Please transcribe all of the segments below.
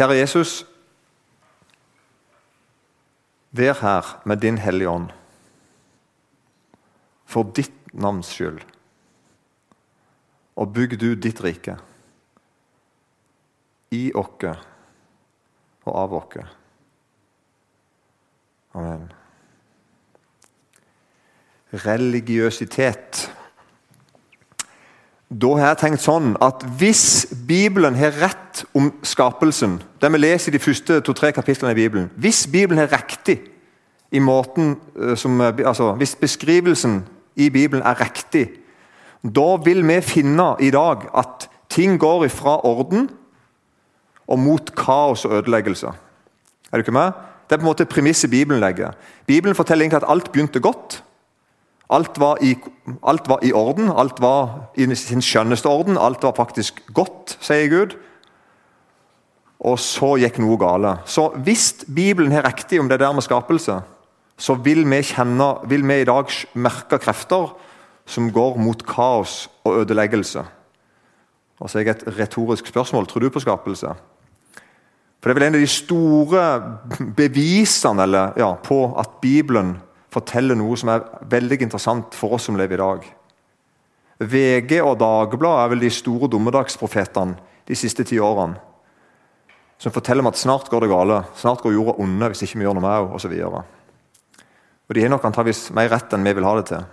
Kjære Jesus, vær her med din Hellige Ånd. For ditt navns skyld. Og bygg du ditt rike. I oss og av oss. Amen. Religiøsitet. Da har jeg tenkt sånn at hvis Bibelen har rett om skapelsen, det vi leser i de første to-tre kapitlene i Bibelen Hvis Bibelen er riktig i måten eh, som, altså, Hvis beskrivelsen i Bibelen er riktig, da vil vi finne i dag at ting går ifra orden og mot kaos og ødeleggelse. Er du ikke med? Det er på en måte premisset Bibelen legger. Bibelen forteller egentlig at alt begynte godt. Alt var, i, alt var i orden, alt var i sin skjønneste orden. Alt var faktisk godt, sier Gud. Og så gikk noe gale. Så hvis Bibelen har riktig om det der med skapelse, så vil vi, kjenne, vil vi i dag merke krefter som går mot kaos og ødeleggelse. Og så er jeg et retorisk spørsmål. Tror du på skapelse? For Det er vel en av de store bevisene eller, ja, på at Bibelen forteller noe som er veldig interessant for oss som lever i dag. VG og Dagbladet er vel de store dommedagsprofetene de siste ti årene. Som forteller om at snart går det gale, snart går jorda onde hvis ikke vi gjør noe med henne osv. Og de har nok antageligvis mer rett enn vi vil ha det til.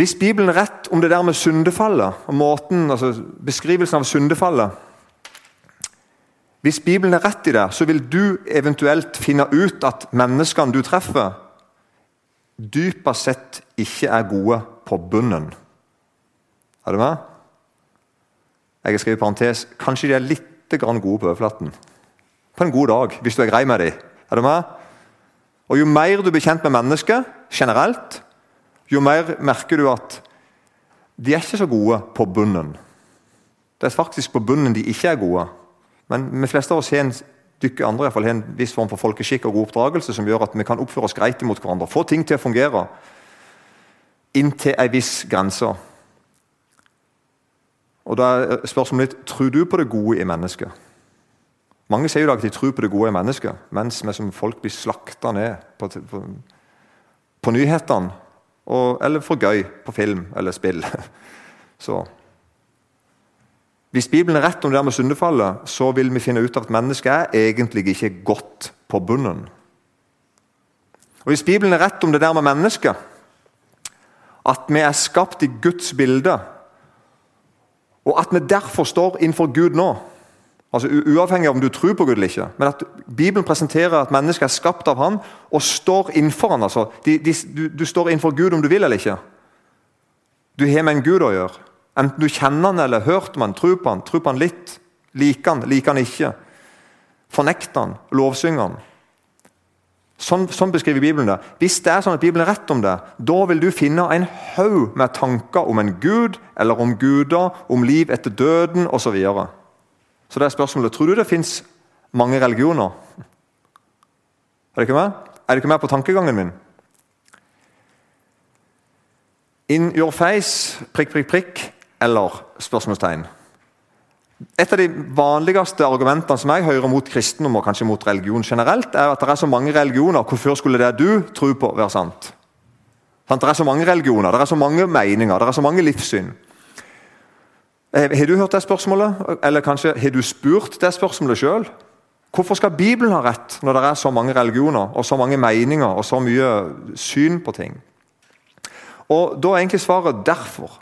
Hvis Bibelen er rett om det der med syndefallet, og måten, altså beskrivelsen av syndefallet hvis Bibelen er rett i det, så vil du eventuelt finne ut at menneskene du treffer, dypest sett ikke er gode på bunnen. Er du med? Jeg har skrevet parentes kanskje de er litt gode på overflaten. På en god dag, hvis du er grei med dem. Er du med? Og Jo mer du blir kjent med mennesker generelt, jo mer merker du at de er ikke så gode på bunnen. Det er faktisk på bunnen de ikke er gode. Men de fleste av oss har en dykke andre i hvert fall, har en viss form for folkeskikk og god oppdragelse som gjør at vi kan oppføre oss greit mot hverandre. Få ting til å fungere inntil en viss grense. Og da er spørsmålet litt, Tror du på det gode i mennesket? Mange sier jo da at de tror på det gode i mennesket, mens vi som folk blir slakta ned på, på, på nyhetene. Eller for gøy på film eller spill. Så hvis Bibelen er rett om det der med syndefallet, så vil vi finne ut av at mennesket er egentlig ikke godt på bunnen. Og Hvis Bibelen er rett om det der med mennesket, at vi er skapt i Guds bilde, og at vi derfor står innenfor Gud nå altså Uavhengig av om du tror på Gud eller ikke, men at Bibelen presenterer at mennesket er skapt av Han og står innenfor Han. altså. De, de, du, du står innenfor Gud om du vil eller ikke. Du har med en Gud å gjøre. Enten du kjenner han eller har hørt om han, tror på han, tror på han litt, liker han, liker han ikke. Fornekter han, lovsynger han. Sånn, sånn, beskriver Bibelen det. Hvis det er sånn at Bibelen er rett om det, da vil du finne en haug med tanker om en gud, eller om guder, om liv etter døden osv. Så, videre. så det er spørsmålet tror du det fins mange religioner. Er du ikke med? Er du ikke med på tankegangen min? In your face, prikk, prikk, prikk, eller? spørsmålstegn. Et av de vanligste argumentene som jeg hører mot kristendom og kanskje mot religion generelt, er at det er så mange religioner. Hvorfor skulle det du tror på, være sant? Det er så mange religioner, det er så mange meninger, det er så mange livssyn. Eh, har du hørt det spørsmålet, eller kanskje har du spurt det spørsmålet sjøl? Hvorfor skal Bibelen ha rett når det er så mange religioner og så mange meninger og så mye syn på ting? Og Da er egentlig svaret derfor.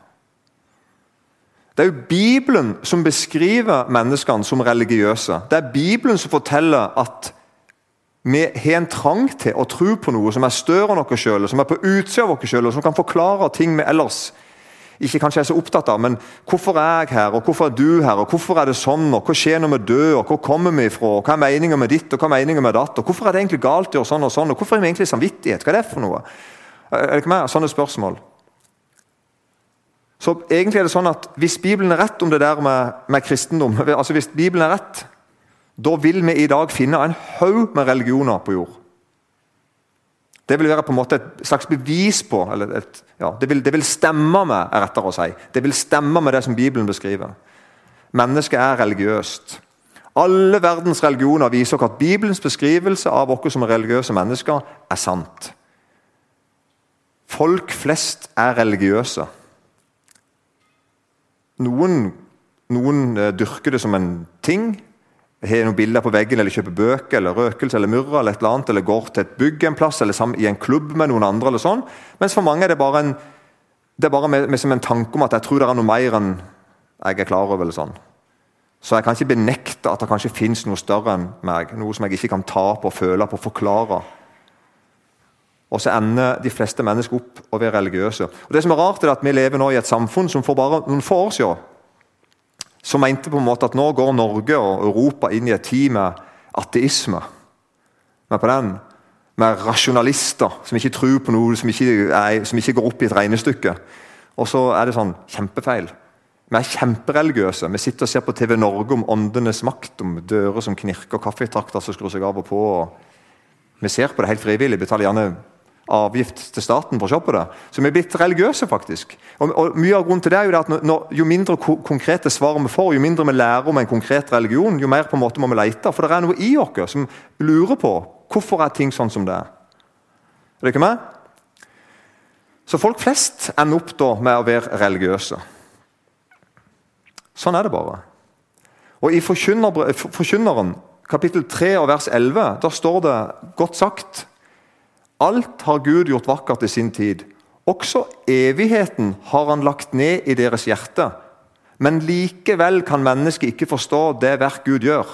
Det er jo Bibelen som beskriver menneskene som religiøse. Det er Bibelen som forteller at vi har en trang til å tro på noe som er større enn oss sjøl, som er på utsida av oss sjøl, og som kan forklare ting vi ellers ikke kanskje er så opptatt av. Men hvorfor er jeg her, og hvorfor er du her, og hvorfor er det sånn, og hva skjer når vi dør, og hvor kommer vi ifra, og hva er meninga med ditt, og hva er meninga med datt, og hvorfor er det egentlig galt å gjøre sånn og sånn, og hvorfor har vi egentlig samvittighet, hva er det for noe? Er det ikke mer? Sånne spørsmål. Så egentlig er det sånn at Hvis Bibelen er rett om det der med, med kristendom, altså hvis Bibelen er rett, da vil vi i dag finne en haug med religioner på jord. Det vil være på en måte et slags bevis på eller et, ja, det, vil, det, vil, stemme med, er rettere å si. Det vil stemme med det som Bibelen beskriver. Mennesket er religiøst. Alle verdens religioner viser at Bibelens beskrivelse av oss som religiøse mennesker er sant. Folk flest er religiøse. Noen, noen eh, dyrker det som en ting. Har noen bilder på veggen, eller kjøper bøker, eller røkelse eller murrer, eller et eller annet, eller går til et bygg en plass, eller i en klubb med noen andre. eller sånn. Mens for mange er det bare en, det er bare med, med som en tanke om at jeg tror det er noe mer enn jeg er klar over. eller sånn. Så jeg kan ikke benekte at det kanskje fins noe større enn meg. Noe som jeg ikke kan ta på, føle på, forklare. Og så ender de fleste mennesker opp å være religiøse. Og det som er rart er at Vi lever nå i et samfunn som for bare noen få år siden som mente på en måte at nå går Norge og Europa inn i et tid med ateisme. Men på den med rasjonalister som ikke tror på noe, som ikke, er, som ikke går opp i et regnestykke. Og så er det sånn kjempefeil. Vi er kjempereligiøse. Vi sitter og ser på TV Norge om åndenes makt, om dører som knirker, kaffetrakter som skrur seg av og på. Vi ser på det helt frivillig. Betaler gjerne avgift til staten for å se på det. Så vi er blitt religiøse, faktisk. Og, og Mye av grunnen til det er jo at når, Jo mindre ko konkrete svar vi får, jo mindre vi lærer om en konkret religion, jo mer på en måte må vi lete. For det er noe i oss som lurer på hvorfor er ting sånn som det er. Er det ikke meg? Så folk flest ender opp da med å være religiøse. Sånn er det bare. Og I Forkynneren, kapittel 3 og vers 11, der står det godt sagt Alt har Gud gjort vakkert i sin tid. Også evigheten har han lagt ned i deres hjerte. Men likevel kan mennesket ikke forstå det verk Gud gjør,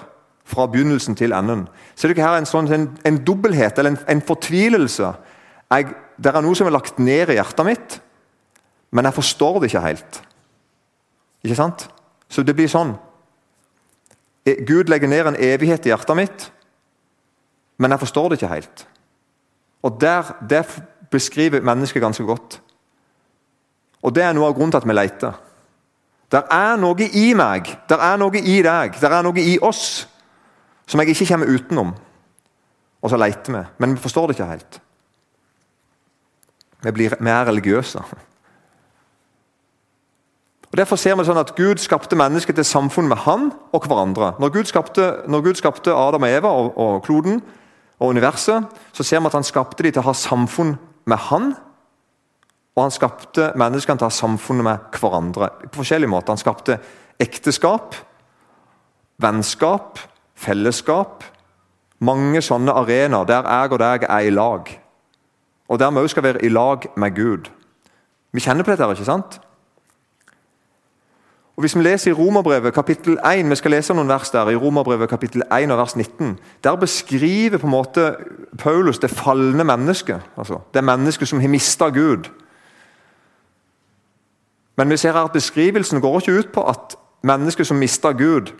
fra begynnelsen til enden. Ser du ikke her en, sånn, en, en dobbelthet, eller en, en fortvilelse? Jeg, det er noe som er lagt ned i hjertet mitt, men jeg forstår det ikke helt. Ikke sant? Så det blir sånn. E, Gud legger ned en evighet i hjertet mitt, men jeg forstår det ikke helt. Og der, Det beskriver mennesket ganske godt. Og Det er noe av grunnen til at vi leter. Der er noe i meg, der er noe i deg, der er noe i oss som jeg ikke kommer utenom. Og så leter vi, men vi forstår det ikke helt. Vi, blir, vi er religiøse. Og Derfor ser vi sånn at Gud skapte mennesket til samfunn med han og hverandre. Når Gud skapte, når Gud skapte Adam og Eva og, og kloden, og universet, så ser vi at han skapte de til å ha samfunn med han. Og han skapte menneskene til å ha samfunnet med hverandre på forskjellige måter. Han skapte ekteskap, vennskap, fellesskap. Mange sånne arenaer der jeg og deg er i lag. Og der vi òg skal være i lag med Gud. Vi kjenner på dette, ikke sant? Og Hvis vi leser i Romerbrevet kapittel 1, vi skal lese noen vers der, i Romerbrevet kapittel 1 og vers 19, der beskriver på en måte Paulus det falne mennesket. altså Det mennesket som har mista Gud. Men vi ser her at beskrivelsen går ikke ut på at mennesket som mista Gud,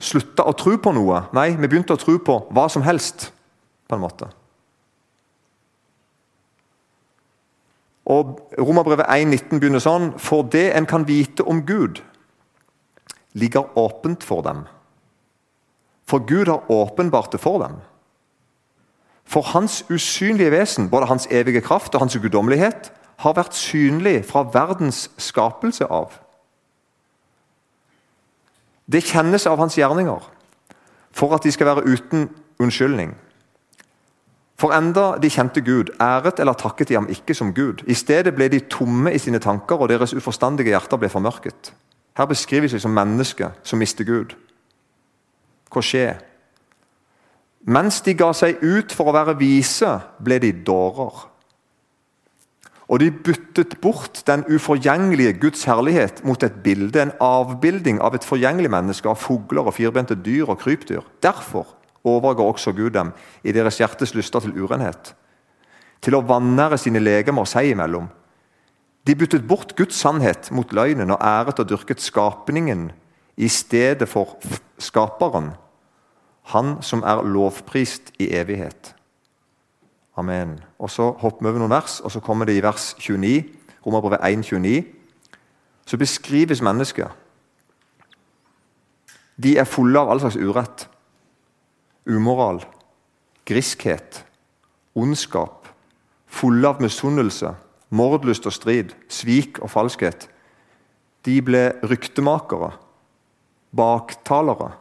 slutta å tro på noe. Nei, vi begynte å tro på hva som helst. på en måte. Og Romerbrevet 1,19 begynner sånn For det en kan vite om Gud ligger åpent for dem. For Gud har åpenbart det for dem. For hans usynlige vesen, både hans evige kraft og hans guddommelighet, har vært synlig fra verdens skapelse av. Det kjennes av hans gjerninger, for at de skal være uten unnskyldning. For enda de kjente Gud, æret eller takket de ham ikke som Gud. I stedet ble de tomme i sine tanker, og deres uforstandige hjerter ble formørket. Her beskrives de som mennesker som mister Gud. Hva skjer? Mens de ga seg ut for å være vise, ble de dårer. Og de byttet bort den uforgjengelige Guds herlighet mot et bilde, en avbilding av et forgjengelig menneske, av fugler og firbente dyr og krypdyr. Derfor overgår også Gud dem i deres hjertes lyster til urenhet. Til å vanære sine legemer seg imellom de byttet bort Guds sannhet mot løgnen og æret og dyrket skapningen i stedet for skaperen, han som er lovprist i evighet. Amen. Og Så hopper vi over noen vers, og så kommer det i vers 29, Romerbrevet 1, 29. Så beskrives mennesket. De er fulle av all slags urett. Umoral, griskhet, ondskap, fulle av misunnelse mordlyst og strid, svik og falskhet. De ble ryktemakere, baktalere,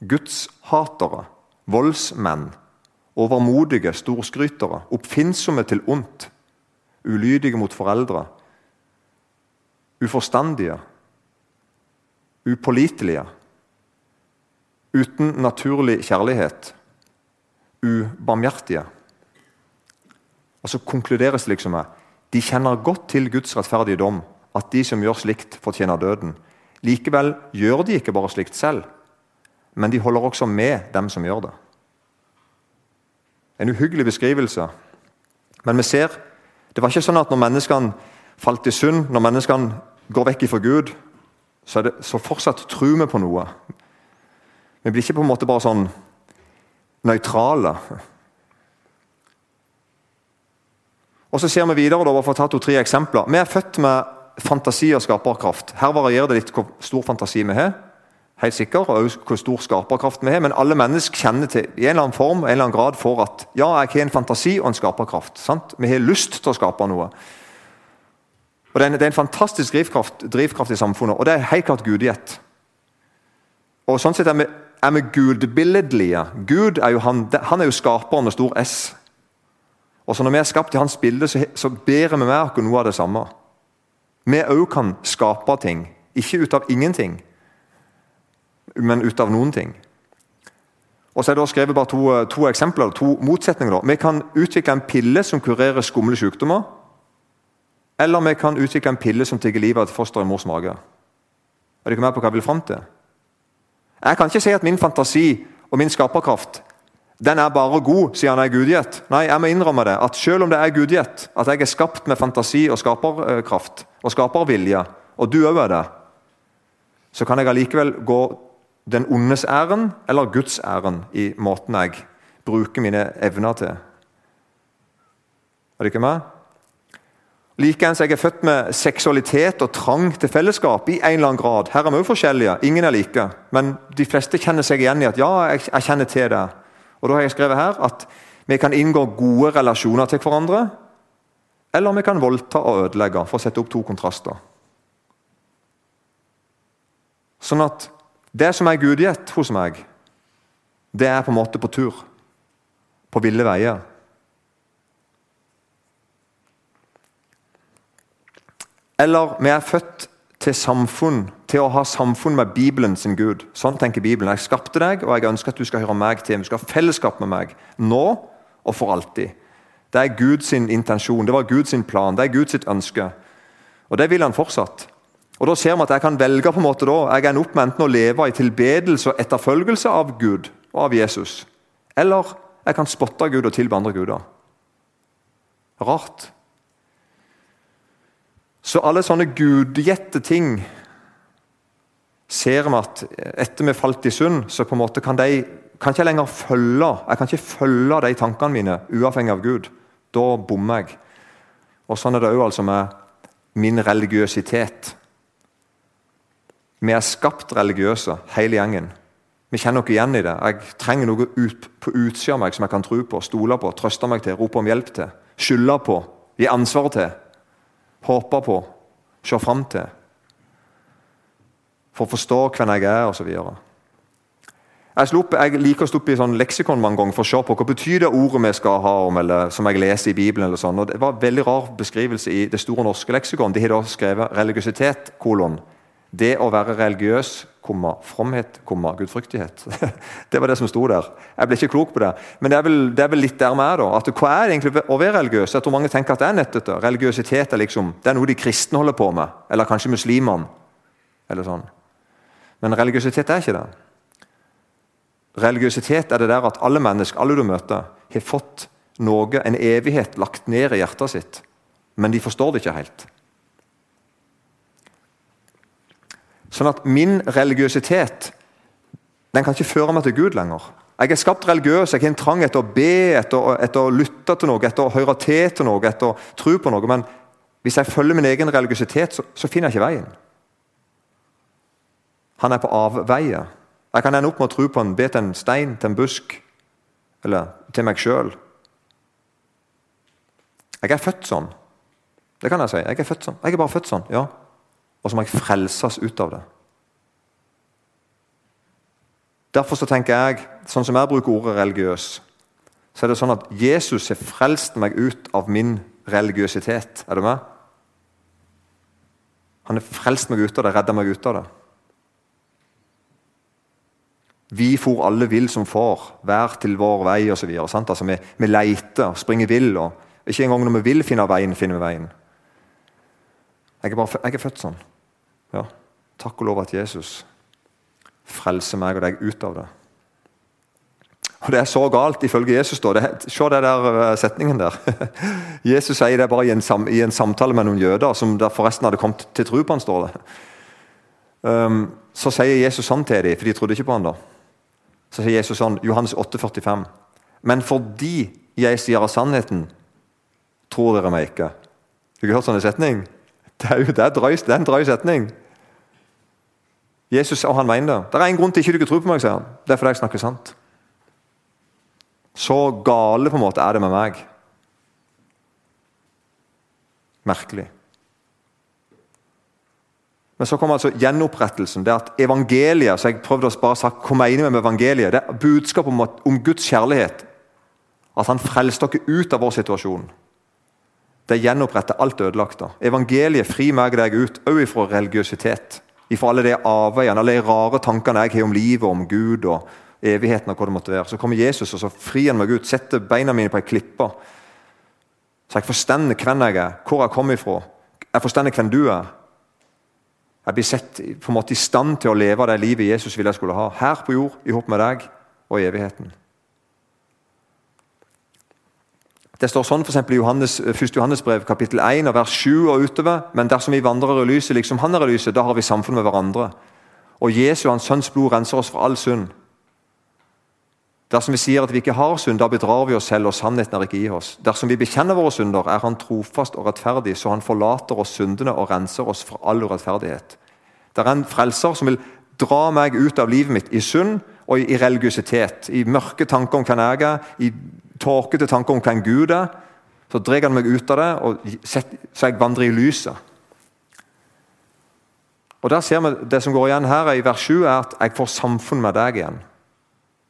gudshatere, voldsmenn, overmodige storskrytere, oppfinnsomme til ondt, ulydige mot foreldre, uforstandige, upålitelige, uten naturlig kjærlighet, ubarmhjertige. Og så konkluderes det liksom med de kjenner godt til Guds rettferdige dom, at de som gjør slikt, fortjener døden. Likevel gjør de ikke bare slikt selv, men de holder også med dem som gjør det. En uhyggelig beskrivelse. Men vi ser det var ikke sånn at når menneskene falt i synd, når menneskene går vekk ifra Gud, så, det, så fortsatt tror vi på noe. Vi blir ikke på en måte bare sånn nøytrale. Og så ser vi videre, da, for å ta to-tre eksempler. Vi er født med fantasi og skaperkraft. Her varierer det litt hvor stor fantasi vi har. Helt sikker, og hvor stor skaperkraft vi har, Men alle mennesker kjenner til i en eller annen form en eller annen grad for at ja, jeg har en fantasi og en skaperkraft. Sant? Vi har lyst til å skape noe. Og Det er en, det er en fantastisk drivkraft, drivkraft, i samfunnet, og det er helt klart gudgitt. Og sånn sett er vi, er vi gudbilledlige. Gud er jo han, han er jo skaperen med stor S. Og så Når vi er skapt i hans bilde, så, så vi med oss noe av det samme. Vi òg kan skape ting. Ikke ut av ingenting, men ut av noen ting. Og så er det skrevet bare to, to eksempler, to motsetninger. Vi kan utvikle en pille som kurerer skumle sykdommer. Eller vi kan utvikle en pille som tigger livet av et foster i mors mage. Er dere med på hva jeg vil fram til? Jeg kan ikke si at min fantasi og min skaperkraft den er bare god siden han er gudgitt. Nei, jeg må innrømme det. At selv om det er gudgitt, at jeg er skapt med fantasi og skaperkraft og skapervilje, og du òg er det, så kan jeg allikevel gå den ondes æren eller Guds æren i måten jeg bruker mine evner til. Er det ikke med? Likeens jeg er født med seksualitet og trang til fellesskap i en eller annen grad. Her er vi jo forskjellige, ingen er like. Men de fleste kjenner seg igjen i at ja, jeg, jeg kjenner til det. Og Da har jeg skrevet her at vi kan inngå gode relasjoner til hverandre. Eller vi kan voldta og ødelegge, for å sette opp to kontraster. Sånn at det som er gudgitt hos meg, det er på en måte på tur. På ville veier. Eller vi er født til samfunn, til å ha samfunn med Bibelen sin Gud. Sånn tenker Bibelen. Jeg skapte deg, og jeg ønsker at du skal høre meg til. Du skal ha fellesskap med meg. Nå og for alltid. Det er Guds intensjon, det var Guds plan, det er Guds ønske. Og det vil han fortsatt. Og Da ser vi at jeg kan velge på en måte da, jeg ender opp med enten å leve i tilbedelse og etterfølgelse av Gud og av Jesus, eller jeg kan spotte Gud og tilbe andre guder. Rart. Så alle sånne gudgjette ting ser vi at etter vi falt i synd, så på en måte kan de kan ikke lenger følge jeg kan ikke følge de tankene mine uavhengig av Gud. Da bommer jeg. Og Sånn er det òg altså med min religiøsitet. Vi er skapt religiøse, hele gjengen. Vi kjenner noe igjen i det. Jeg trenger noe ut, på utsida av meg som jeg kan tro på, stole på, trøste meg til, rope om hjelp til, skylde på, gi ansvar til, håpe på, se fram til. For å forstå hvem jeg er, osv. Jeg, jeg liker å stå opp i sånn leksikon mange ganger for å se på hva betyr det ordet vi skal ha om, eller som jeg leser i Bibelen. eller sånn. Og Det var en veldig rar beskrivelse i Det store norske leksikon. De har da skrevet religiøsitet, kolon, det å være religiøs, komma, fromhet, komma, gudfryktighet. det var det som sto der. Jeg ble ikke klok på det. Men det er vel, det er vel litt der vi er. da. At Hva er det egentlig å være religiøs? Jeg tror mange tenker at det er nettet. Religiøsitet er liksom, det er noe de kristne holder på med. Eller kanskje muslimene. eller sånn. Men religiøsitet er ikke det. Religiøsitet er det der at alle mennesker alle du møter, har fått noe, en evighet, lagt ned i hjertet sitt. Men de forstår det ikke helt. Sånn at min religiøsitet den kan ikke føre meg til Gud lenger. Jeg er skapt religiøs, jeg har en trang etter å be, etter, etter å lytte til noe, etter å høre til til noe, etter å tro på noe. Men hvis jeg følger min egen religiøsitet, så, så finner jeg ikke veien. Han er på avveie. Jeg kan ende opp med å tro på en, be til en stein, til en busk, eller til meg sjøl. Jeg er født sånn. Det kan jeg si. Jeg er født sånn. Jeg er bare født sånn, ja og så må jeg frelses ut av det. Derfor så tenker jeg, sånn som jeg bruker ordet religiøs, så er det sånn at Jesus har frelst meg ut av min religiøsitet. Er du med? Han har frelst meg ut av det, redda meg ut av det. Vi for alle vill som får, hver til vår vei osv. Altså, vi, vi leter, springer vill. og Ikke engang når vi vil finne veien, finner vi veien. Jeg er, bare, jeg er født sånn. Ja. Takk og lov at Jesus frelser meg og deg ut av det. Og Det er så galt, ifølge Jesus. da. Det, se den der uh, setningen der. Jesus sier det bare i en, sam, i en, samtale med noen jøder, som der forresten hadde kommet til tro på han, står det. Um, så sier Jesus sånn til dem, for de trodde ikke på han da. Så sier Jesus sånn, Johannes 8, 45. Men fordi jeg sier av sannheten, tror dere meg ikke. Har du hørt sånn setning? Det er, jo, det er, drøy, det er en drøy setning. Jesus og han mener det. Det er en grunn til ikke du ikke tror på meg, sier han. Det er fordi jeg snakker sant. Så gale på en måte er det med meg. Merkelig. Men så kommer altså gjenopprettelsen. det at Evangeliet så jeg prøvde å bare sagt, hva mener vi med evangeliet? Det er budskapet om, om, Guds kjærlighet. At han frelste dere ut av vår situasjon. Det gjenoppretter alt ødelagt. Evangeliet frir meg og deg ut, òg ifra religiøsitet. Ifra alle de avveiene, alle de rare tankene jeg har om livet, om Gud og evigheten. og hva det måtte være. Så kommer Jesus og så frir han meg ut, setter beina mine på ei klippe. Så jeg forstår hvem jeg er, hvor jeg kommer ifra. Jeg forstender hvem du er. Jeg blir sett på en måte i stand til å leve det livet Jesus ville jeg skulle ha. Her på jord, i hop med deg og i evigheten. Det står sånn for i Johannes, 1. Johannes brev, kapittel 1, vers 7 og utover. Men dersom vi vandrer i lyset liksom han er i lyset, da har vi samfunn med hverandre. Og Jesu, hans sønns blod, renser oss for all synd. Dersom vi sier at vi ikke har synd, da bedrar vi oss selv, og sannheten er ikke i oss. Dersom vi bekjenner våre synder, er Han trofast og rettferdig, så Han forlater oss syndene og renser oss fra all urettferdighet. Det er en frelser som vil dra meg ut av livet mitt i synd og i religiøsitet. I mørke tanker om hvem jeg er, i tåkete tanker om hvem Gud er. Så drar han meg ut av det, og så jeg vandrer i lyset. Og der ser vi Det som går igjen her i vers 7, er at jeg får samfunn med deg igjen.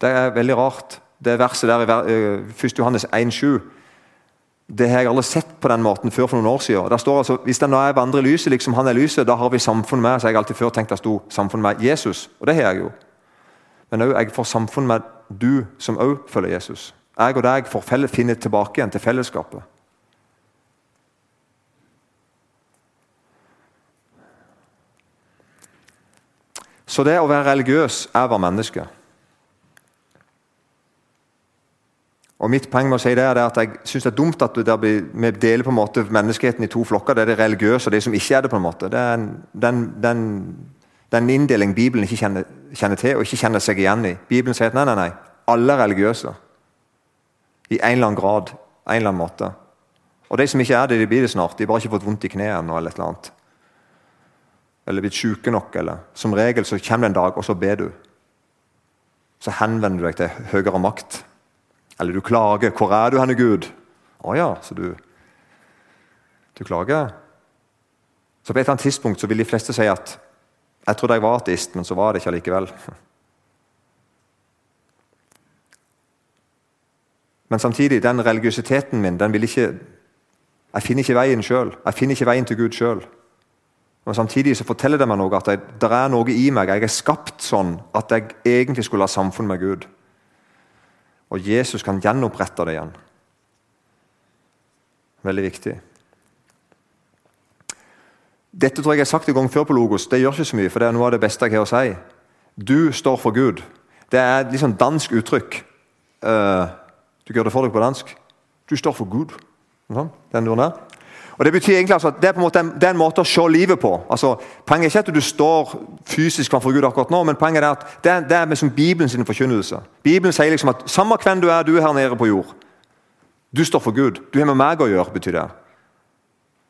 Det er veldig rart. Det verset der i 1. Eh, Johannes 1,7 det har jeg aldri sett på den måten før for noen år siden. Der står altså, Hvis den er vandrer i lyset, liksom han er lyset, da har vi samfunn med Så jeg har alltid før tenkt det sto samfunn med Jesus, og det har jeg jo. Men òg jeg får samfunn med du som òg følger Jesus. Jeg og deg får finne tilbake igjen til fellesskapet. Så det å være religiøs er å være menneske. Og Mitt poeng med å si det er at jeg synes det er dumt at vi deler på en måte menneskeheten i to flokker. Det er det religiøse og det som ikke er det. på en måte. Det er en, den, den, den inndeling Bibelen ikke kjenner, kjenner, til og ikke kjenner seg igjen i. Bibelen sier at nei, nei, nei, alle er religiøse. I en eller annen grad. en eller annen måte. Og de som ikke er det, de blir det snart. De har bare ikke fått vondt i kneet ennå. Eller et eller annet. Eller blitt syke nok. eller Som regel så kommer det en dag, og så ber du. Så henvender du deg til høyere makt eller du klager. 'Hvor er du henne, Gud?' Å ja, så du Du klager? Så På et eller annet tidspunkt så vil de fleste si at 'jeg trodde jeg var ateist, men så var det ikke allikevel'. Men samtidig, den religiøsiteten min den vil ikke Jeg finner ikke veien sjøl. Jeg finner ikke veien til Gud sjøl. Men samtidig så forteller det meg noe at det er noe i meg. Jeg er skapt sånn at jeg egentlig skulle ha samfunn med Gud. Og Jesus kan gjenopprette det igjen. Veldig viktig. Dette tror jeg jeg har sagt en gang før på Logos. Det gjør ikke så mye, for det er noe av det beste jeg har å si. Du står for Gud. Det er et litt sånn dansk uttrykk. Uh, du gjør det for deg på dansk. Du står for Gud. Den den der. Og Det betyr egentlig altså at det er, på en måte, det er en måte å se livet på. Altså, poenget er ikke at du står fysisk framfor Gud akkurat nå, men poenget er at det er, det er liksom Bibelen sin forkynnelse. Bibelen sier liksom at samme hvem du er, du er her nede på jord. Du står for Gud. Du har med meg å gjøre, betyr det.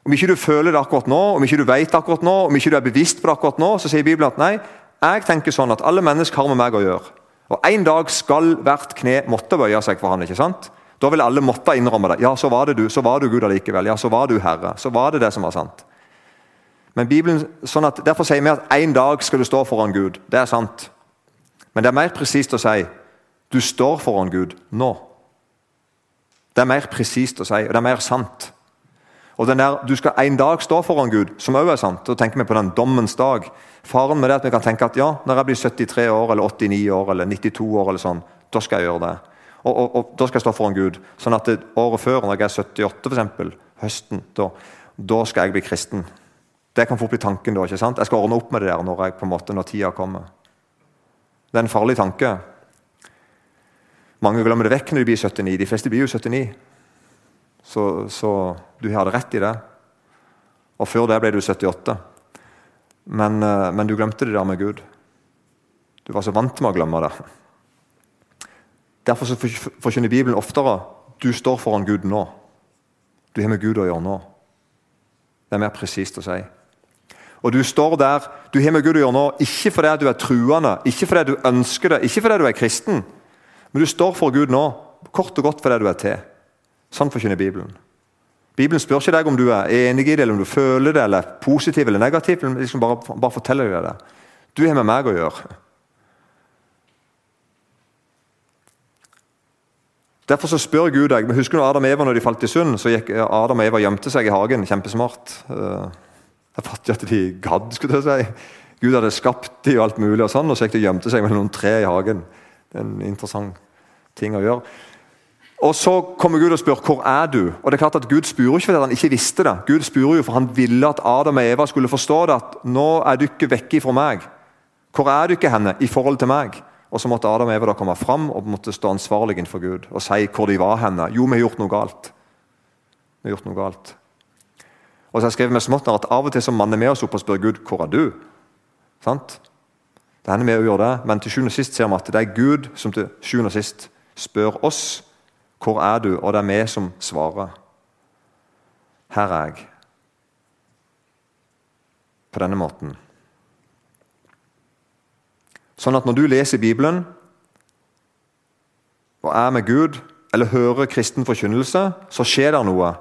Om ikke du føler det akkurat nå, om ikke du vet det akkurat nå, om ikke du er bevisst på det akkurat nå, så sier Bibelen at nei, jeg tenker sånn at alle mennesker har med meg å gjøre. Og En dag skal hvert kne måtte bøye seg for han, ikke sant? Da vil alle måtte innrømme det. Ja, så var det du. Så var du Gud allikevel. Ja, så var du Herre. Så var det det som var sant. Men Bibelen, sånn at, Derfor sier vi at en dag skal du stå foran Gud. Det er sant. Men det er mer presist å si du står foran Gud nå. Det er mer presist å si, og det er mer sant. Og den der, Du skal en dag stå foran Gud, som også er sant. Da tenker vi på den dommens dag. Faren med det at vi kan tenke at ja, når jeg blir 73 år, eller 89 år eller 92 år, eller sånn, da skal jeg gjøre det. Og, og, og Da skal jeg stå foran Gud. Sånn at det, året før, når jeg er 78, for eksempel, høsten, da, da skal jeg bli kristen. Det kan fort bli tanken da. ikke sant? Jeg skal ordne opp med det der når, jeg, på en måte, når tida kommer. Det er en farlig tanke. Mange glemmer det vekk når de blir 79. De fleste blir jo 79. Så, så du hadde rett i det. Og før det ble du 78. Men, eh, men, du glemte det der med Gud. Du var så vant med å glemme det. Derfor forkynner Bibelen oftere du står foran Gud nå. Du har med Gud å gjøre nå. Det er mer presist å si. Og du står der, du har med Gud å gjøre nå, ikke fordi du er truende, ikke fordi du ønsker det, ikke fordi du er kristen, men du står for Gud nå, kort og godt fordi du er til. Sånn forkynner Bibelen. Bibelen spør ikke deg om du er enig i det, eller om du føler det, eller positiv eller negativ. liksom bare, bare forteller deg det. Du har med meg å gjøre. Derfor så spør Gud deg, men Husker du Adam og Eva når de falt i synd? Så gikk Adam og Eva gjemte seg i hagen. Kjempesmart. Eh, jeg fatter at de gadd, skulle jeg si. Gud hadde skapt de og alt mulig, og sånn, og så gikk de og gjemte seg mellom noen tre i hagen. Det er en interessant ting å gjøre. Og Så kommer Gud og spør hvor er du Og det er klart at Gud spør ikke fordi han ikke visste det. Gud spør jo for han ville at Adam og Eva skulle forstå det. At nå er dere vekke fra meg. Hvor er dere henne i forhold til meg? Og Så måtte Adam og Eva da komme fram og måtte stå ansvarlig innenfor Gud og si hvor de var henne. Jo, vi har gjort noe galt. Vi har gjort noe galt. Og så har jeg skrevet med smått at Av og til så manner vi oss opp og spør Gud hvor er du Sant? Det hender vi å gjøre det, men til sjuende og sist ser vi at det er Gud som til sjuende og sist spør oss hvor er du, og det er vi som svarer. Her er jeg. På denne måten. Sånn at når du leser Bibelen og er med Gud, eller hører kristen forkynnelse, så skjer det noe.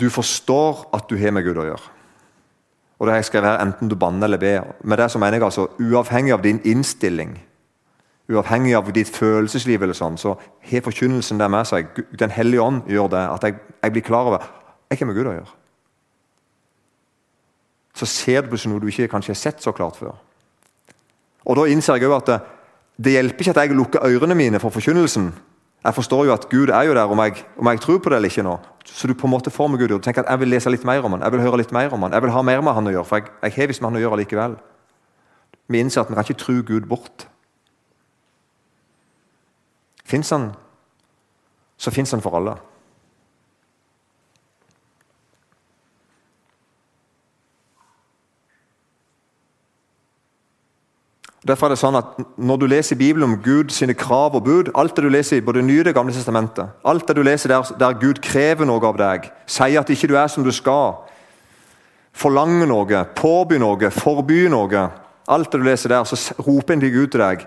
Du forstår at du har med Gud å gjøre. Og det har jeg skrevet her, Enten du banner eller ber. Med det så mener jeg altså, Uavhengig av din innstilling, uavhengig av ditt følelsesliv, eller sånn, så har forkynnelsen der med seg. Den hellige ånd gjør det. At jeg, jeg blir klar over jeg har med Gud å gjøre. Så ser du plutselig noe du ikke kanskje har sett så klart før. Og Da innser jeg også at det, det hjelper ikke at jeg lukker ørene mine for forkynnelsen. Jeg forstår jo at Gud er jo der om jeg, om jeg tror på det eller ikke nå. Så du på en måte får med Gud og tenker at jeg vil lese litt mer om han, jeg vil høre litt mer om han, jeg vil ha mer med han å gjøre. For jeg, jeg har visst med han å gjøre likevel. Vi innser at vi kan ikke tro Gud bort. Fins han, så fins han for alle. Derfor er det sånn at Når du leser i Bibelen om Gud sine krav og bud, alt det du leser i både Nye og Gamle testamentet, alt det du leser der, der Gud krever noe av deg, sier at ikke du er som du skal, forlanger noe, påbyr noe, forbyr noe Alt det du leser der, så roper en Gud til deg.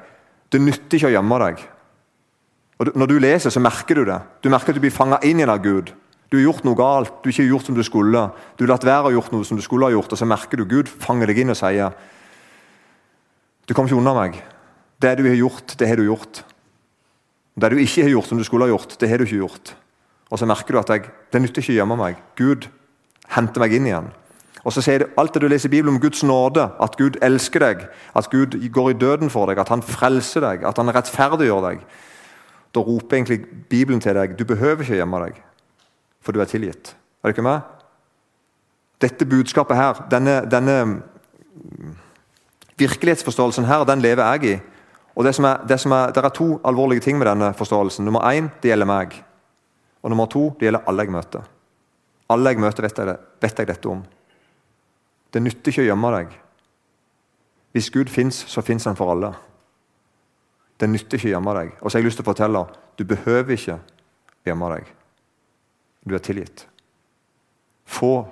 Det nytter ikke å gjemme deg. Og Når du leser, så merker du det. Du merker at du blir fanga inn igjen av Gud. Du har gjort noe galt, du har ikke gjort som du skulle. Du har latt være å gjort noe som du skulle ha gjort, og så merker du Gud fanger deg inn og sier du kommer ikke unna meg. Det du har gjort, det har du gjort. Det du ikke har gjort som du skulle ha gjort, det har du ikke gjort. Og så merker du at jeg, det nytter ikke å gjemme meg. Gud henter meg inn igjen. Og så sier det alt det du leser i Bibelen om Guds nåde, at Gud elsker deg, at Gud går i døden for deg, at han frelser deg, at han rettferdiggjør deg. Da roper egentlig Bibelen til deg du behøver ikke gjemme deg, for du er tilgitt. Er du ikke med? Dette budskapet her, denne, denne Virkelighetsforståelsen her, den lever jeg i. Og Det, som er, det, som er, det er to alvorlige ting med denne forståelsen. Nummer én det gjelder meg. Og nummer to det gjelder alle jeg møter. Alle jeg møter, vet jeg, vet jeg dette om. Det nytter ikke å gjemme deg. Hvis Gud fins, så fins han for alle. Det nytter ikke å gjemme deg. Og så har jeg lyst til å fortelle du behøver ikke gjemme deg. Du er tilgitt. Få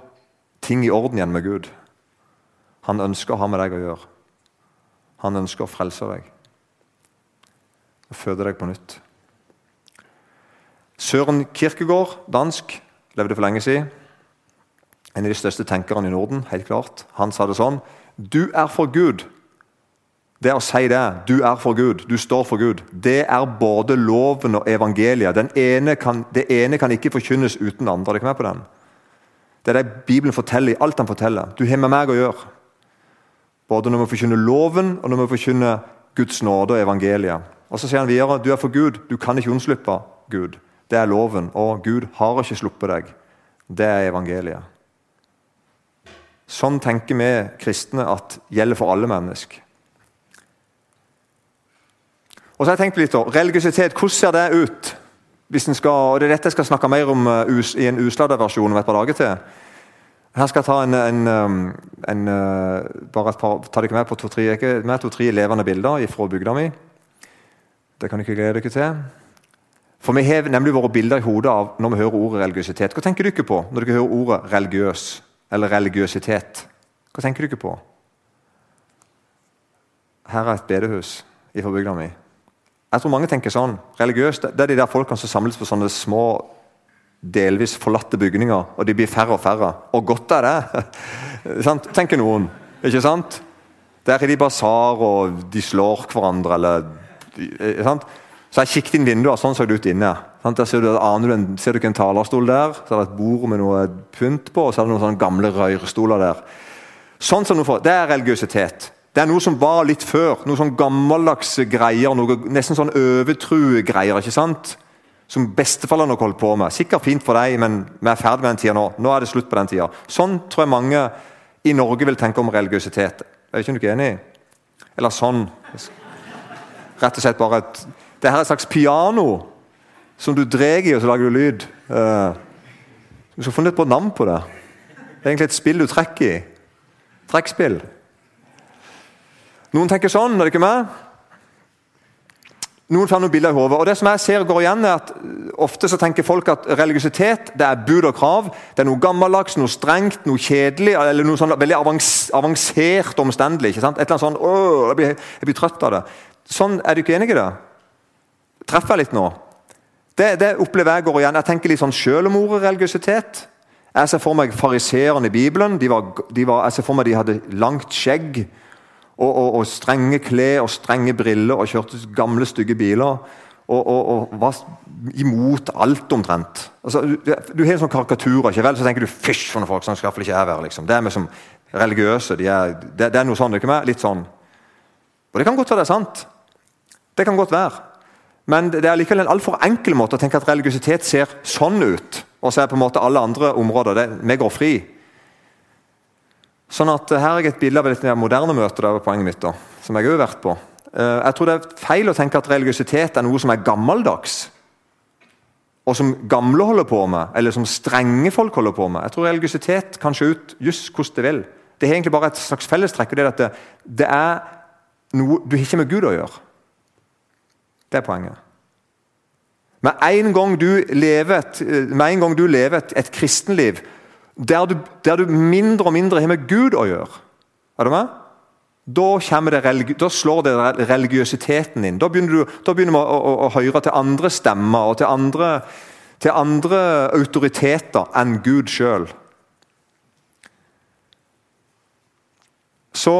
ting i orden igjen med Gud. Han ønsker å ha med deg å gjøre. Han ønsker å frelse deg og føde deg på nytt. Søren Kierkegaard, dansk, levde for lenge siden. En av de største tenkerne i Norden. helt klart. Han sa det sånn Du er for Gud Det å si det, du er for Gud, du står for Gud, det er både loven og evangeliet. Ene kan, det ene kan ikke forkynnes uten det andre. Det er det Bibelen forteller i alt han forteller. Du har med meg å gjøre. Både når vi forkynner loven, og når vi forkynner Guds nåde og evangeliet. Og Så sier han videre du er for Gud, du kan ikke unnslippe Gud. Det er loven, og Gud har ikke sluppet deg. Det er evangeliet. Sånn tenker vi kristne at gjelder for alle mennesker. Og så har jeg tenkt litt, Religiøsitet, hvordan ser det ut? Hvis en skal, og Det er dette jeg skal snakke mer om us, i en usladda versjon om et par dager til. Her skal jeg ta en, en, um, en uh, bare par, ta dere med på to-tre to, levende bilder fra bygda mi. Det kan dere glede dere til. For Vi har nemlig våre bilder i hodet av når vi hører ordet religiøsitet. Hva tenker dere på når dere hører ordet religiøs eller religiøsitet? Hva tenker dere på? Her er et bedehus i forbygda mi. Jeg tror mange tenker sånn. Religiøst det er de der folkene som samles på sånne små, delvis forlatte bygninger, og de blir færre og færre. Og godt er det! tenker noen. Ikke sant? Der er de basar, og de slår hverandre, eller sant? Så jeg kikket inn vinduet, sånn så det ut inne. Der ser du, aner du, ser du ikke en talerstol der, så er det et bord med noe pynt på, og så er det noen sånne gamle røyrstoler der. Sånn som noe, Det er religiøsitet. Det er noe som var litt før. Noe sånn gammeldags greier. noe Nesten sånn overtru-greier. ikke sant? Som besteforeldrene holdt på med. Sikkert fint for deg, men vi er ferdig med den tida nå. Nå er det slutt på den tida. Sånn tror jeg mange i Norge vil tenke om religiøsitet. Er ikke du ikke enig? Eller sånn. Rett og slett bare et Det her er et slags piano som du drar i, og så lager du lyd. Uh, du skal litt på et navn på det. Det er egentlig et spill du trekker i. Trekkspill. Noen tenker sånn, er det ikke med? Noen får noen bilder i hodet. Og det som jeg ser går igjen er at Ofte så tenker folk at religiøsitet det er bud og krav. Det er noe gammeldags, noe strengt, noe kjedelig eller noe sånn veldig avansert omstendelig. ikke sant? Et eller annet sånn, Åh, jeg blir, jeg blir trøtt av det. Sånn Er du ikke enig i det? Treffer jeg litt nå? Det, det, opplever jeg går igjen. Jeg tenker litt sånn sjøl om ordet religiøsitet. Jeg ser for meg fariseerne i Bibelen. De var, de var, jeg ser for meg de hadde langt skjegg og, og, og strenge klær og strenge briller og kjørte gamle, stygge biler. Og, og, var imot alt omtrent. Altså, du, du, har en sånn karikatur, ikke vel? så tenker du fysj noen folk. sånn skal iallfall ikke jeg være. Liksom. Det er vi som religiøse. De er, det, det, er noe sånn, ikke meg? Litt sånn. Og det kan godt være det er sant. Det kan godt være. Men det er likevel en altfor enkel måte å tenke at religiøsitet ser sånn ut. Og så er på en måte alle andre områder det, Vi går fri. Sånn at Her er et bilde av et moderne møte. Det var poenget mitt da, som jeg har vært på. Eh, jeg tror det er feil å tenke at religiøsitet er noe som er gammeldags. Og som gamle holder på med, eller som strenge folk holder på med. Jeg tror religiøsitet kan se ut just hvordan det vil. Det er egentlig bare et slags fellestrekk. og Det, er det, det er noe du har ikke med Gud å gjøre. Det er poenget. Med en gang du lever et, en gang du lever et, et kristenliv der du, der du, mindre og mindre har med Gud å gjøre. Er du med? Da, da slår det religiøsiteten inn. Da begynner du da begynner å, å, å, høre til andre stemmer og til andre, til andre autoriteter enn Gud sjøl. Så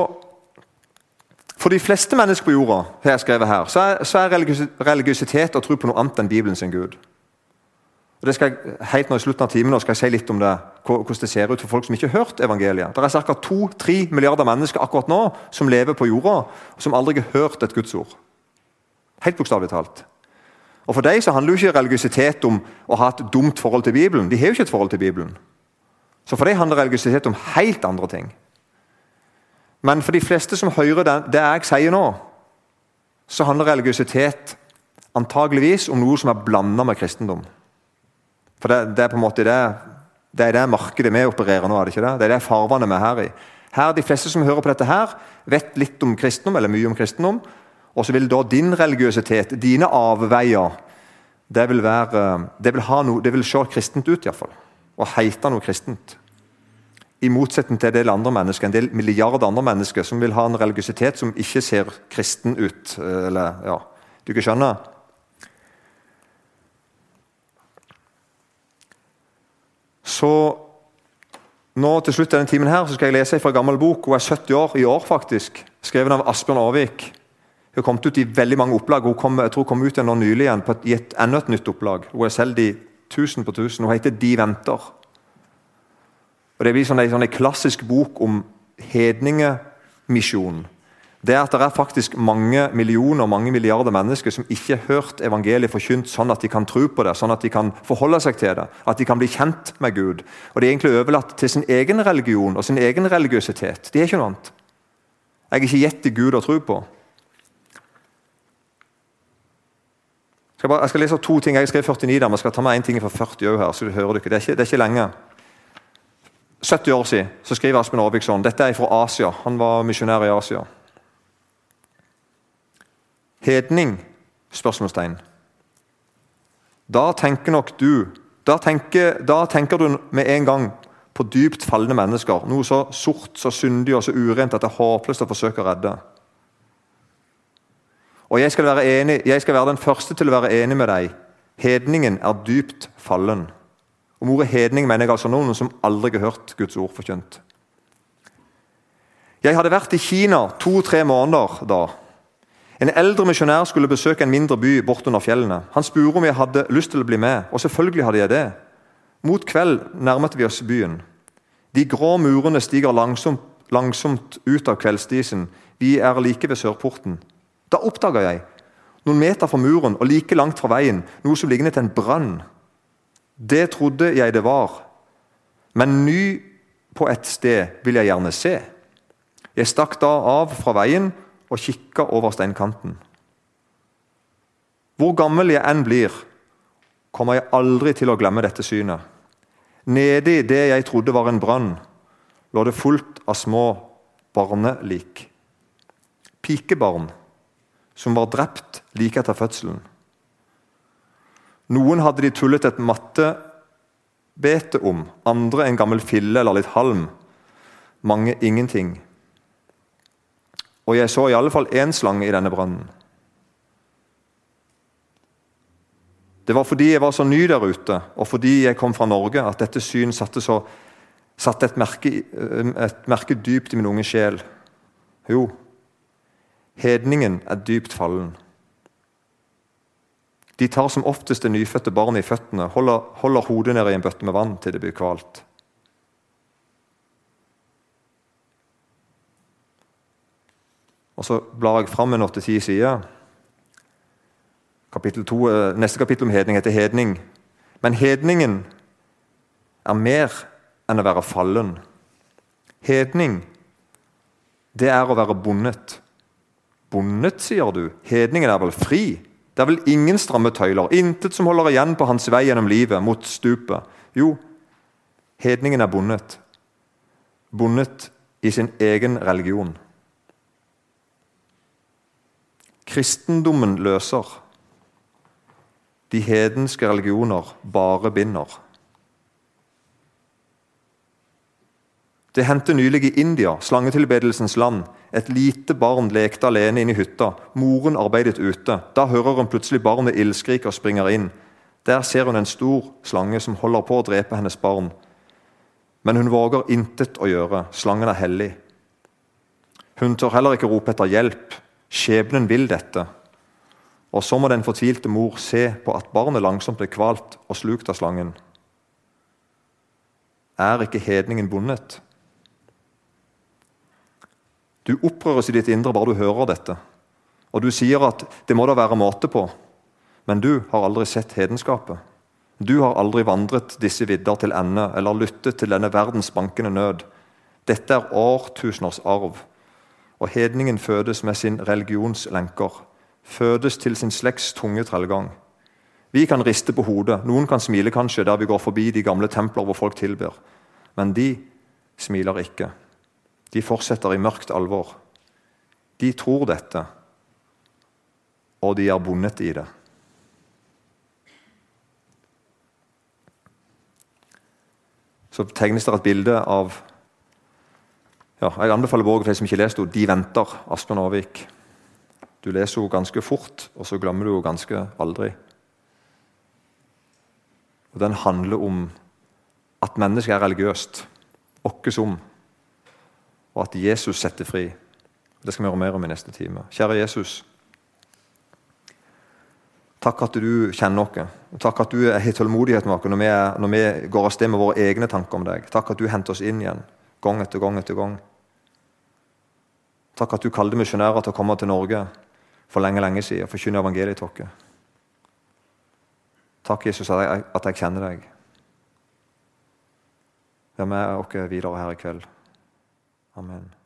for de fleste mennesker på jorda har jeg skrevet her, så er, så er religiøsitet å tro på noe annet enn Bibelen sin Gud. Og det skal jeg, helt nå i slutten av timen nå skal jeg si litt om det, hvordan det ser ut for folk som ikke har hørt evangeliet. Det er ca. 2-3 milliarder mennesker akkurat nå som lever på jorda, og som aldri har hørt et Guds ord. Helt bokstavelig talt. Og For dem så handler jo ikke religiøsitet om å ha et dumt forhold til Bibelen. De har jo ikke et forhold til Bibelen. Så for dem handler religiøsitet om helt andre ting. Men for de fleste som hører det, det jeg sier nå, så handler religiøsitet antageligvis om noe som er blanda med kristendom. For det, det, er på en måte det, det er det markedet vi opererer nå. er Det ikke det? Det er det farvannet vi er her i. Her, De fleste som hører på dette, her, vet litt om kristendom, eller mye om kristendom. Og så vil da din religiøsitet, dine avveier, det vil, være, det vil, noe, det vil se kristent ut, iallfall. Og heite noe kristent. I motsetning til en del andre mennesker, en del milliarder andre mennesker som vil ha en religiøsitet som ikke ser kristen ut. eller ja, Du ikke skjønner? Så nå til slutt denne timen her, så skal jeg lese fra en gammel bok. Hun er 70 år i år, faktisk. skrevet av Asbjørn Aarvik. Hun har kommet ut i veldig mange opplag. Hun kom, jeg tror kom ut nå nylig igjen på et, i et enda et nytt opplag. Hun er selv de tusen på tusen. Hun heter 'De venter'. Og Det blir sånn sånn en klassisk bok om hedningemisjonen det er at det er faktisk mange millioner mange milliarder mennesker som ikke har hørt evangeliet forkynt sånn at de kan tro på det, sånn at de kan forholde seg til det, at de kan bli kjent med Gud. Og De er egentlig overlatt til sin egen religion og sin egen religiøsitet. De er ikke noe annet. Jeg er ikke gitt til Gud å tro på. Jeg skal, bare, jeg skal lese to ting. Jeg skrev 49 der, men jeg skal ta med én ting fra 40 òg her. så du hører det ikke. Det er ikke, lenge. 70 år siden så skriver Aspen Aarvik sånn. Dette er fra Asia. Han var misjonær i Asia. Hedning? spørsmålstegn. Da tenker nok du da tenker, da tenker, du med en gang på dypt falne mennesker. Noe så sort, så syndig og så urent at det er håpløst å forsøke å redde. Og jeg skal, enig, jeg skal være den første til å være enig med deg. Hedningen er dypt fallen. Om ordet hedning mener jeg altså noen som aldri har hørt Guds ord forkynt. Jeg hadde vært i Kina to-tre måneder da. En eldre misjonær skulle besøke en mindre by bortunder fjellene. Han spurte om jeg hadde lyst til å bli med, og selvfølgelig hadde jeg det. Mot kveld nærmet vi oss byen. De grå murene stiger langsomt, langsomt ut av kveldsdisen. Vi er like ved sørporten. Da oppdaga jeg, noen meter fra muren og like langt fra veien, noe som lignet en brann. Det trodde jeg det var, men ny på et sted vil jeg gjerne se. Jeg stakk da av fra veien og kikka over steinkanten. Hvor gammel jeg enn blir, kommer jeg aldri til å glemme dette synet. Nedi det jeg trodde var en brann, lå det fullt av små barnelik. Pikebarn som var drept like etter fødselen. Noen hadde de tullet et mattebete om, andre en gammel fille eller litt halm. Mange ingenting. Og jeg så i alle fall én slange i denne brønnen. Det var fordi jeg var så ny der ute, og fordi jeg kom fra Norge, at dette syn satte, så, satte et, merke, et merke dypt i min unge sjel. Jo, hedningen er dypt fallen. De tar som oftest det nyfødte barnet i føttene, holder, holder hodet nede i en bøtte med vann til det blir kvalt. Og Så blar jeg fram en åtte-ti sider. Kapittel 2, eh, neste kapittel om hedning heter 'Hedning'. Men hedningen er mer enn å være fallen. Hedning, det er å være bondet. Bondet, sier du. Hedningen er vel fri? Det er vel ingen stramme tøyler, intet som holder igjen på hans vei gjennom livet, mot stupet. Jo, hedningen er bondet. Bondet i sin egen religion. Kristendommen løser. De hedenske religioner bare binder. Det hendte nylig i India, slangetilbedelsens land. Et lite barn lekte alene inne i hytta. Moren arbeidet ute. Da hører hun plutselig barnet ildskrike og springer inn. Der ser hun en stor slange som holder på å drepe hennes barn. Men hun våger intet å gjøre. Slangen er hellig. Hun tør heller ikke rope etter hjelp. Skjebnen vil dette. Og så må den fortvilte mor se på at barnet langsomt blir kvalt og slukt av slangen. Er ikke hedningen bundet? Du opprøres i ditt indre bare du hører dette. Og du sier at det må da være måte på. Men du har aldri sett hedenskapet. Du har aldri vandret disse vidder til ende eller lyttet til denne verdens bankende nød. Dette er årtuseners arv og hedningen fødes med sin religionslenker. Fødes til sin slekts tunge trellgang. Vi kan riste på hodet, noen kan smile kanskje der vi går forbi de gamle templer hvor folk tilber. Men de smiler ikke. De fortsetter i mørkt alvor. De tror dette, og de er bundet i det. Så tegnes det et bilde av ja, jeg anbefaler boka for de som ikke leser henne. 'De venter', Asbjørn Aarvik. Du leser henne ganske fort, og så glemmer du henne ganske aldri. Og Den handler om at mennesket er religiøst, åkke som, og at Jesus setter fri. Det skal vi gjøre mer om i neste time. Kjære Jesus. Takk at du kjenner oss. Takk at du har tålmodighet med oss når vi går av sted med våre egne tanker om deg. Takk at du henter oss inn igjen, gang etter gang etter gang. Takk at du kalte misjonærer til å komme til Norge for lenge lenge siden og forkynne evangeliet til oss. Takk, Jesus, at jeg, at jeg kjenner deg. Vær med oss videre her i kveld. Amen.